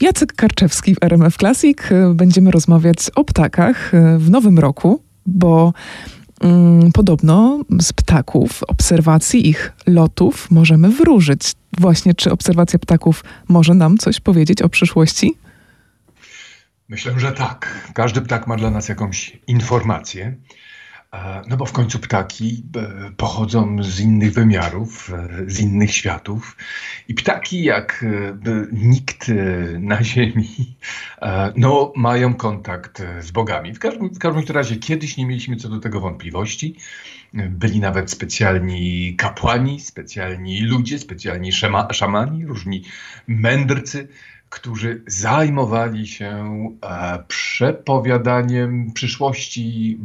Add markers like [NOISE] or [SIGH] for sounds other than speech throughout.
Jacek Karczewski w RMF Classic. Będziemy rozmawiać o ptakach w nowym roku, bo mm, podobno z ptaków, obserwacji ich lotów możemy wróżyć. Właśnie, czy obserwacja ptaków może nam coś powiedzieć o przyszłości? Myślę, że tak. Każdy ptak ma dla nas jakąś informację. No bo w końcu ptaki e, pochodzą z innych wymiarów, e, z innych światów. I ptaki, jak e, nikt na [LAUGHS] Ziemi, no, mają kontakt z bogami. W każdym, w każdym razie kiedyś nie mieliśmy co do tego wątpliwości. Byli nawet specjalni kapłani, specjalni ludzie, specjalni szama, szamani, różni mędrcy, którzy zajmowali się e, przepowiadaniem przyszłości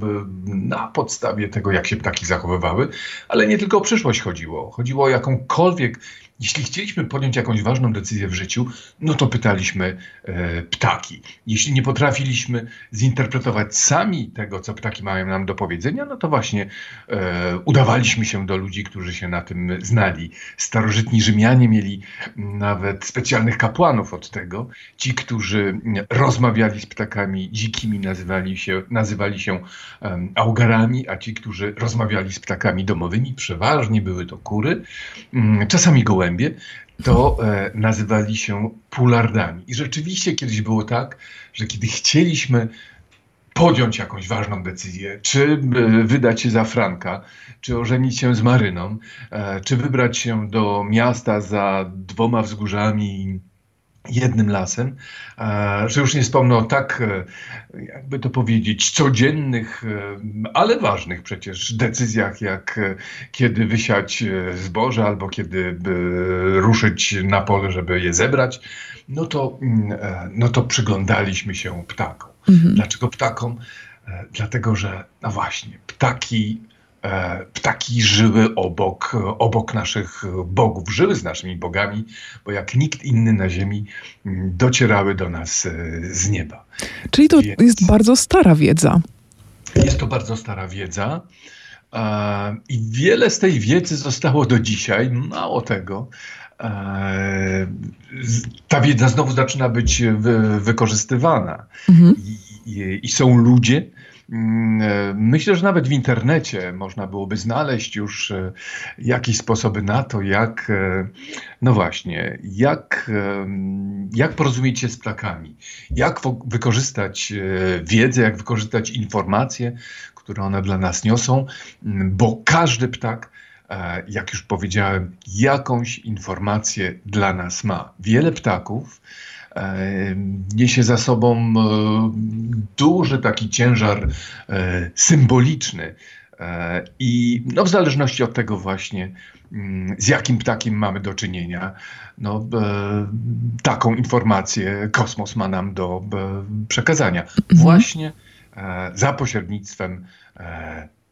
na podstawie tego, jak się ptaki zachowywały, ale nie tylko o przyszłość chodziło. Chodziło o jakąkolwiek jeśli chcieliśmy podjąć jakąś ważną decyzję w życiu, no to pytaliśmy e, ptaki. Jeśli nie potrafiliśmy zinterpretować sami tego, co ptaki mają nam do powiedzenia, no to właśnie e, udawaliśmy się do ludzi, którzy się na tym znali. Starożytni Rzymianie mieli nawet specjalnych kapłanów od tego. Ci, którzy rozmawiali z ptakami dzikimi, nazywali się, nazywali się um, augarami, a ci, którzy rozmawiali z ptakami domowymi, przeważnie były to kury, um, czasami gołębie gołębie, to e, nazywali się pulardami. I rzeczywiście kiedyś było tak, że kiedy chcieliśmy podjąć jakąś ważną decyzję, czy e, wydać się za Franka, czy ożenić się z Maryną, e, czy wybrać się do miasta za dwoma wzgórzami jednym lasem, że już nie wspomnę o tak, e, jakby to powiedzieć, codziennych, e, ale ważnych przecież decyzjach, jak e, kiedy wysiać zboże albo kiedy ruszyć na pole, żeby je zebrać, no to, mm, no to przyglądaliśmy się ptakom. Mhm. Dlaczego ptakom? Dlatego, że no właśnie, ptaki E, ptaki żyły obok, obok naszych bogów, żyły z naszymi bogami, bo jak nikt inny na ziemi mm, docierały do nas e, z nieba. Czyli to Więc jest bardzo stara wiedza. Jest to bardzo stara wiedza. E, I wiele z tej wiedzy zostało do dzisiaj. Mało tego, ta wiedza znowu zaczyna być wykorzystywana. Mhm. I, i, I, są ludzie, e, myślę, że nawet w internecie można byłoby znaleźć już e, jakieś sposoby na to, jak, e, no właśnie, jak, jak porozumieć się z ptakami, jak wykorzystać wiedzę, jak wykorzystać informacje, które one dla nas niosą, mm, bo każdy ptak jak już powiedziałem, jakąś informację dla nas ma. Wiele ptaków niesie za sobą e, duży taki ciężar e, symboliczny. E, I no, w zależności od tego właśnie, mm, z jakim ptakiem mamy do czynienia, no, taką informację kosmos ma nam do przekazania. Mhm. Właśnie za pośrednictwem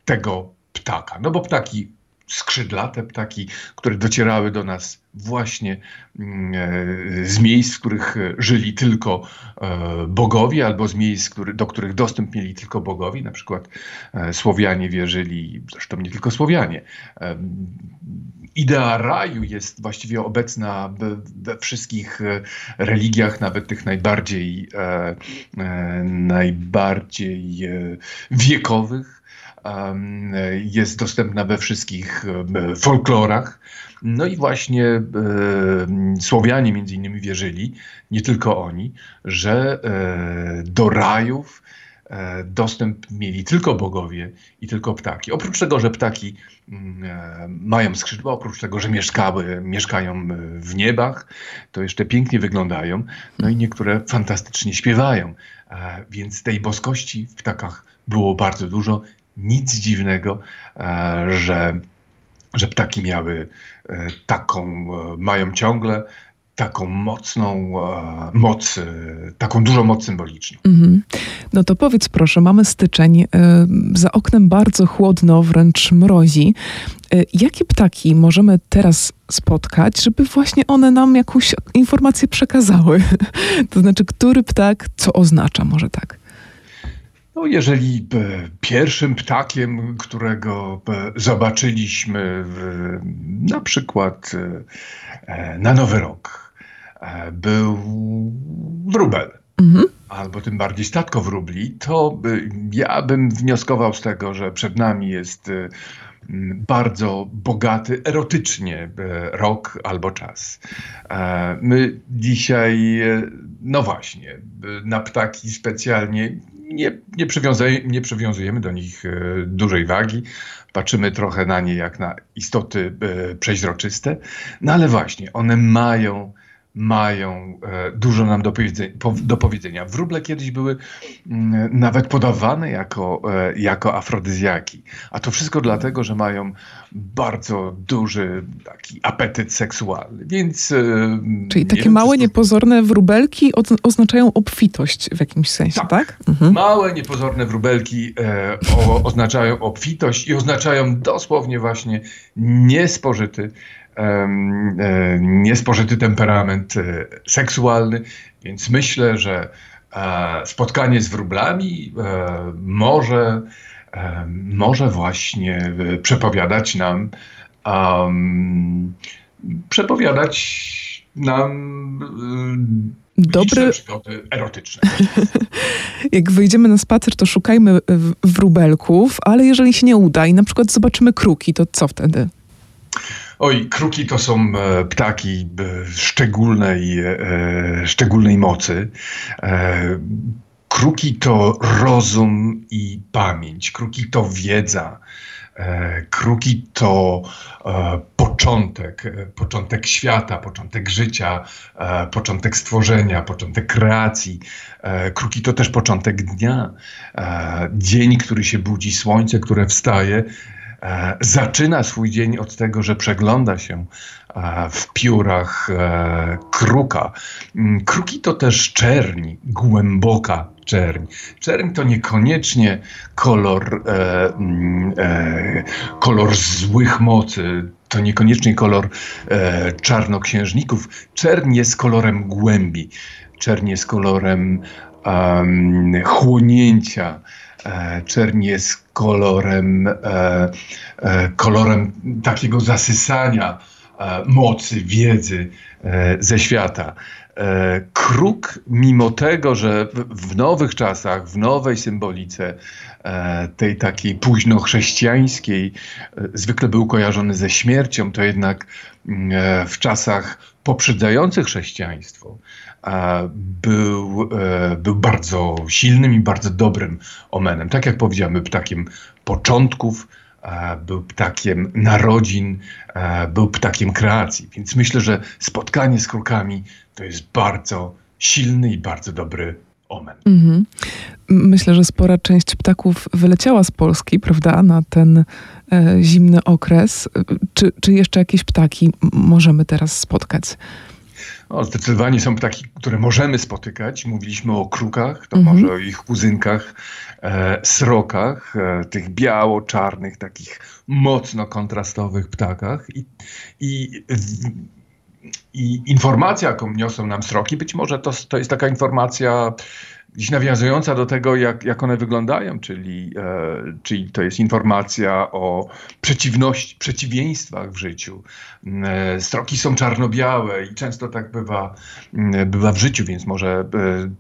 tego ptaka. No bo ptaki skrzydlate ptaki, które docierały do nas właśnie mm, e, z miejsc, w których żyli tylko e, bogowie, albo z miejsc, do których dostęp mieli tylko bogowie. Na przykład e, Słowianie wierzyli, zresztą nie tylko Słowianie. Idea raju jest właściwie obecna we wszystkich religiach, nawet tych najbardziej, najbardziej wiekowych jest dostępna we wszystkich folklorach. No i właśnie e, Słowianie między innymi wierzyli, nie tylko oni, że e, do rajów e, dostęp mieli tylko bogowie i tylko ptaki. Oprócz tego, że ptaki mm, mają skrzydła, oprócz tego, że mieszkały, mieszkają w niebach, to jeszcze pięknie wyglądają, no i niektóre fantastycznie śpiewają. Więc tej boskości w ptakach było bardzo dużo nic dziwnego, e, że, że ptaki miały e, taką, e, mają ciągle taką mocną moc, taką dużą moc symboliczną. Mhm. No to powiedz proszę, mamy styczeń, za oknem bardzo chłodno, wręcz mrozi. Jakie ptaki możemy teraz spotkać, żeby właśnie one nam jakąś informację przekazały? [LAUGHS] To znaczy, który ptak co oznacza, może tak? No, jeżeli e, pierwszym ptakiem, którego e, zobaczyliśmy na przykład e, na Nowy Rok, był wróbel. Mhm. Albo tym bardziej statko wróbli, to ja bym wnioskował z tego, że przed nami jest bardzo bogaty erotycznie rok albo czas. My dzisiaj, no właśnie, na ptaki specjalnie nie, nie, nie przywiązujemy do nich dużej wagi. Patrzymy trochę na nie jak na istoty przeźroczyste, no ale właśnie, one mają mają e, dużo nam do powiedzenia. Wróble kiedyś były mm, nawet podawane jako, e, jako afrodyzjaki. A to wszystko dlatego, że mają bardzo duży taki apetyt seksualny. Więc. E, Czyli takie małe, niepozorne wróbelki oznaczają obfitość w jakimś sensie, tak? tak? Mhm. Małe, niepozorne wróbelki e, o, oznaczają obfitość i oznaczają dosłownie właśnie niespożyty niespożyty temperament e, seksualny, więc myślę, że e, spotkanie z wróblami może, może właśnie przepowiadać nam przepowiadać nam Dobry. erotyczne. [LAUGHS] Jak wyjdziemy na spacer, to szukajmy wróbelków, ale jeżeli się nie uda i na przykład zobaczymy kruki, to co wtedy? Oj, kruki to są e, ptaki e, szczególnej, e, szczególnej mocy. Kruki to rozum i pamięć. Kruki to wiedza. Kruki to początek, początek świata, początek życia, początek stworzenia, początek kreacji. Kruki to też początek dnia. Dzień, który się budzi, słońce, które wstaje zaczyna swój dzień od tego, że przegląda się e, w piórach e, kruka. Mm, kruki to też czerń, głęboka czerń. Czerń to niekoniecznie kolor, mm, kolor złych mocy, to niekoniecznie kolor czarnoksiężników. Czerń jest kolorem głębi. Czerń jest kolorem um, chłonięcia. Czerń jest kolorem, e, e, kolorem takiego zasysania e, mocy, wiedzy ze świata. Kruk, mimo tego, że w nowych czasach, w nowej symbolice, tej takiej późnochrześcijańskiej, zwykle był kojarzony ze śmiercią, to jednak mm, w czasach poprzedzających chrześcijaństwo był, e, był bardzo silnym i bardzo dobrym omenem. Tak jak powiedziałem, ptakiem początków, był ptakiem narodzin, był ptakiem kreacji. Więc myślę, że spotkanie z krukami to jest bardzo silny i bardzo dobry omen. Mhm. Myślę, że spora część ptaków wyleciała z Polski, prawda, na ten e, zimny okres. Czy, czy jeszcze jakieś ptaki możemy teraz spotkać? No, zdecydowanie są ptaki, które możemy spotykać. Mówiliśmy o krukach, to mhm. może o ich kuzynkach, e, srokach, e, tych biało-czarnych, takich mocno kontrastowych ptakach. I, i, i informacja, jaką niosą nam sroki, być może to, to jest taka informacja gdzieś nawiązująca do tego, jak, jak one wyglądają, czyli, e, czyli to jest informacja o przeciwności, przeciwieństwach w życiu. E, stroki są czarno-białe i często tak bywa, e, bywa w życiu, więc może e,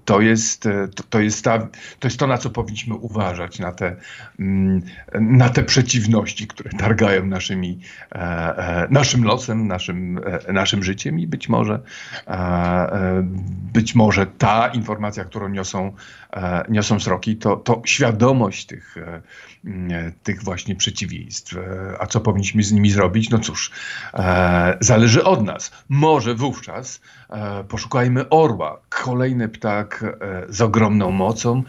to jest e, to, to, jest ta, to jest to, na co powinniśmy uważać, na te, mm, na te przeciwności, które targają naszymi, e, naszym losem, naszym, naszym życiem i być może, być może ta informacja, którą niosą e, niosą sroki, to, to świadomość tych, e, tych właśnie przeciwieństw. E, a co powinniśmy z nimi zrobić? No cóż, zależy od nas. Może wówczas poszukajmy orła, kolejny ptak z ogromną mocą,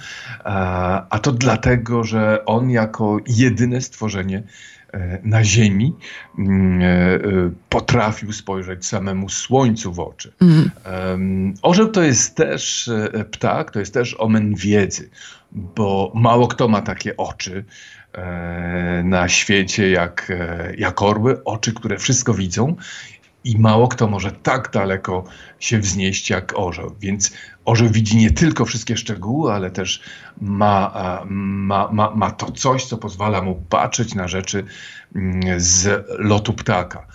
a to dlatego, że on jako jedyne stworzenie E, na Ziemi mm, e, e, potrafił spojrzeć samemu Słońcu w oczy. Mm. Orzeł to jest też ptak, to jest też omen wiedzy, bo mało kto ma takie oczy na świecie jak, jak orły, oczy, które wszystko widzą i mało kto może tak daleko się wznieść jak orzeł. Więc orzeł widzi nie tylko wszystkie szczegóły, ale też ma, ma, ma, ma to coś, co pozwala mu patrzeć na rzeczy mm, z lotu ptaka.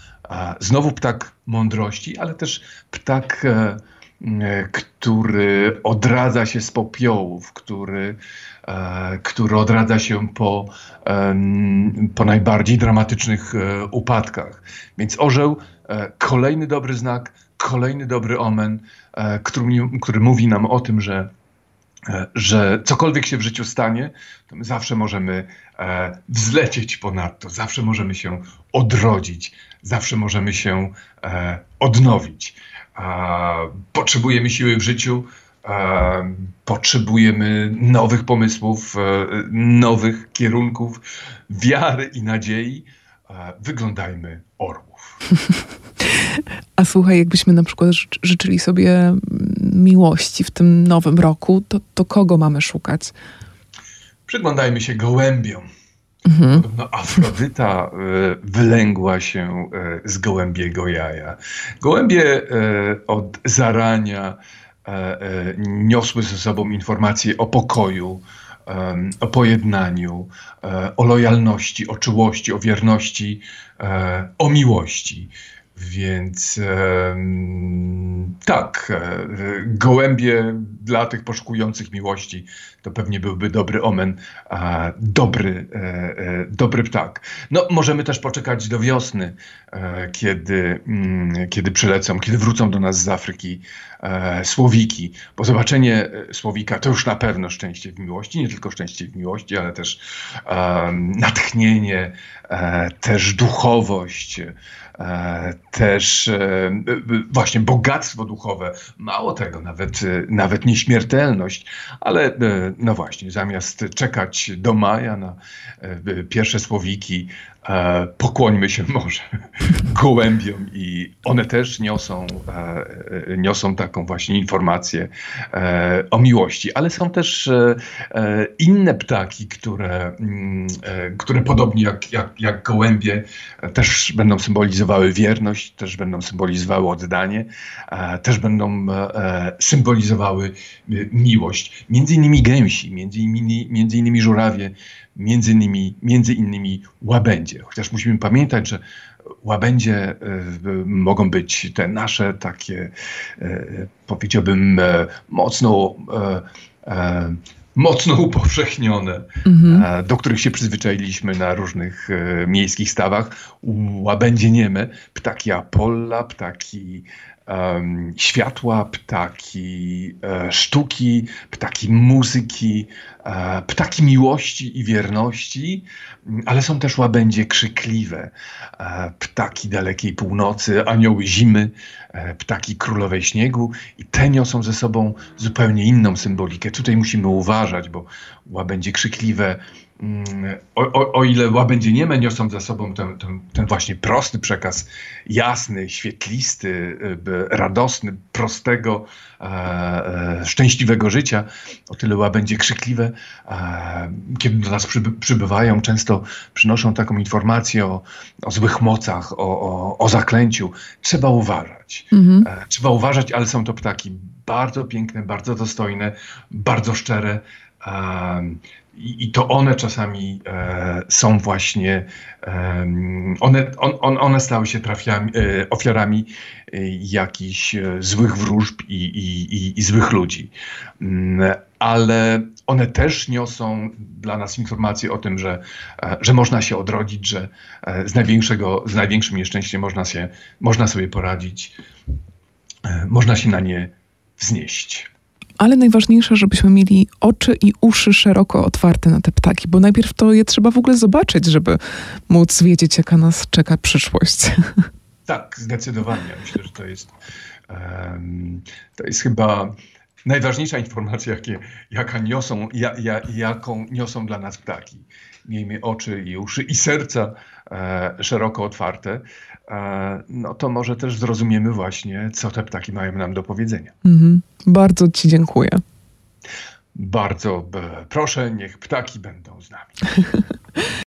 Znowu ptak mądrości, ale też ptak, e, który odradza się z popiołów, który, który odradza się po, po najbardziej dramatycznych upadkach. Więc orzeł, kolejny dobry znak, kolejny dobry omen, który, który mówi nam o tym, że E, że cokolwiek się w życiu stanie, to my zawsze możemy e, wzlecieć ponadto, zawsze możemy się odrodzić, zawsze możemy się e, odnowić. Potrzebujemy siły w życiu, potrzebujemy nowych pomysłów, nowych kierunków, wiary i nadziei. Wyglądajmy orłów. A słuchaj, jakbyśmy na przykład życzyli sobie miłości w tym nowym roku, to, to kogo mamy szukać? Przyglądajmy się gołębiom. Mhm. Podobno Afrodyta e, wylęgła się e, z gołębiego jaja. Gołębie e, od zarania niosły ze sobą informacje o pokoju, o pojednaniu, o lojalności, o czułości, o wierności, o miłości. Więc tak, e, gołębie dla tych poszukujących miłości to pewnie byłby dobry omen, a dobry, e, e, dobry ptak. No, możemy też poczekać do wiosny, kiedy, mm, kiedy przylecą, kiedy wrócą do nas z Afryki słowiki, bo zobaczenie słowika to już na pewno szczęście w miłości, nie tylko szczęście w miłości, ale też natchnienie, też duchowość, też właśnie bogactwo duchowe, mało tego, nawet, nawet nieśmiertelność, ale no właśnie, zamiast czekać do maja na pierwsze słowiki, pokłońmy się [LAUGHS] może gołębiom i one też niosą, niosą taką właśnie informację o miłości, ale są też inne ptaki, które, mm, które podobnie jak, jak, jak gołębie też będą symbolizowały wierność, też będą symbolizowały oddanie, też będą symbolizowały miłość. Między innymi gęsi, między innymi, między innymi żurawie, między innymi, między innymi łabędzie. Chociaż musimy pamiętać, że łabędzie e, mogą być te nasze takie, e, powiedziałbym, e, mocno mocno upowszechnione, mhm. do których się przyzwyczailiśmy na różnych miejskich stawach. Łabędzie nieme, ptaki Apolla, ptaki um, światła, ptaki e, sztuki, ptaki muzyki, e, ptaki miłości i wierności, ale są też łabędzie krzykliwe, e, ptaki dalekiej północy, anioły zimy, e, ptaki królowej śniegu i te niosą ze sobą zupełnie inną symbolikę. Tutaj musimy uważać, bo łabędzie krzykliwe o, o, o, ile łabędzie nieme niosą za sobą ten, ten, ten, właśnie prosty przekaz, jasny, świetlisty, radosny, prostego, e, e, szczęśliwego życia, o tyle łabędzie krzykliwe, e, kiedy do nas przyby, przybywają, często przynoszą taką informację o, o złych mocach, o, o, o zaklęciu. Trzeba uważać. Mhm. E, trzeba uważać, ale są to ptaki bardzo piękne, bardzo dostojne, bardzo szczere. I, to one czasami e, są właśnie, e, one, on, one stały się trafiami, e, ofiarami e, jakichś e, złych wróżb i, i, i, złych ludzi. Mm, ale one też niosą dla nas informacje o tym, że, e, że można się odrodzić, że z, największego, z największym nieszczęściem można, się, można sobie poradzić, można się na nie wznieść ale najważniejsze, żebyśmy mieli oczy i uszy szeroko otwarte na te ptaki, bo najpierw to je trzeba w ogóle zobaczyć, żeby móc wiedzieć, jaka nas czeka przyszłość. [LAUGHS] Tak, zdecydowanie. Myślę, że to jest, um, to jest chyba najważniejsza informacja, jakie, jaka niosą, ja, ja, jaką niosą dla nas ptaki. Miejmy oczy i uszy i serca e, szeroko otwarte, no to może też zrozumiemy właśnie, co te ptaki mają nam do powiedzenia. Mhm. Bardzo Ci dziękuję. Bardzo proszę, niech ptaki będą z nami. [LAUGHS]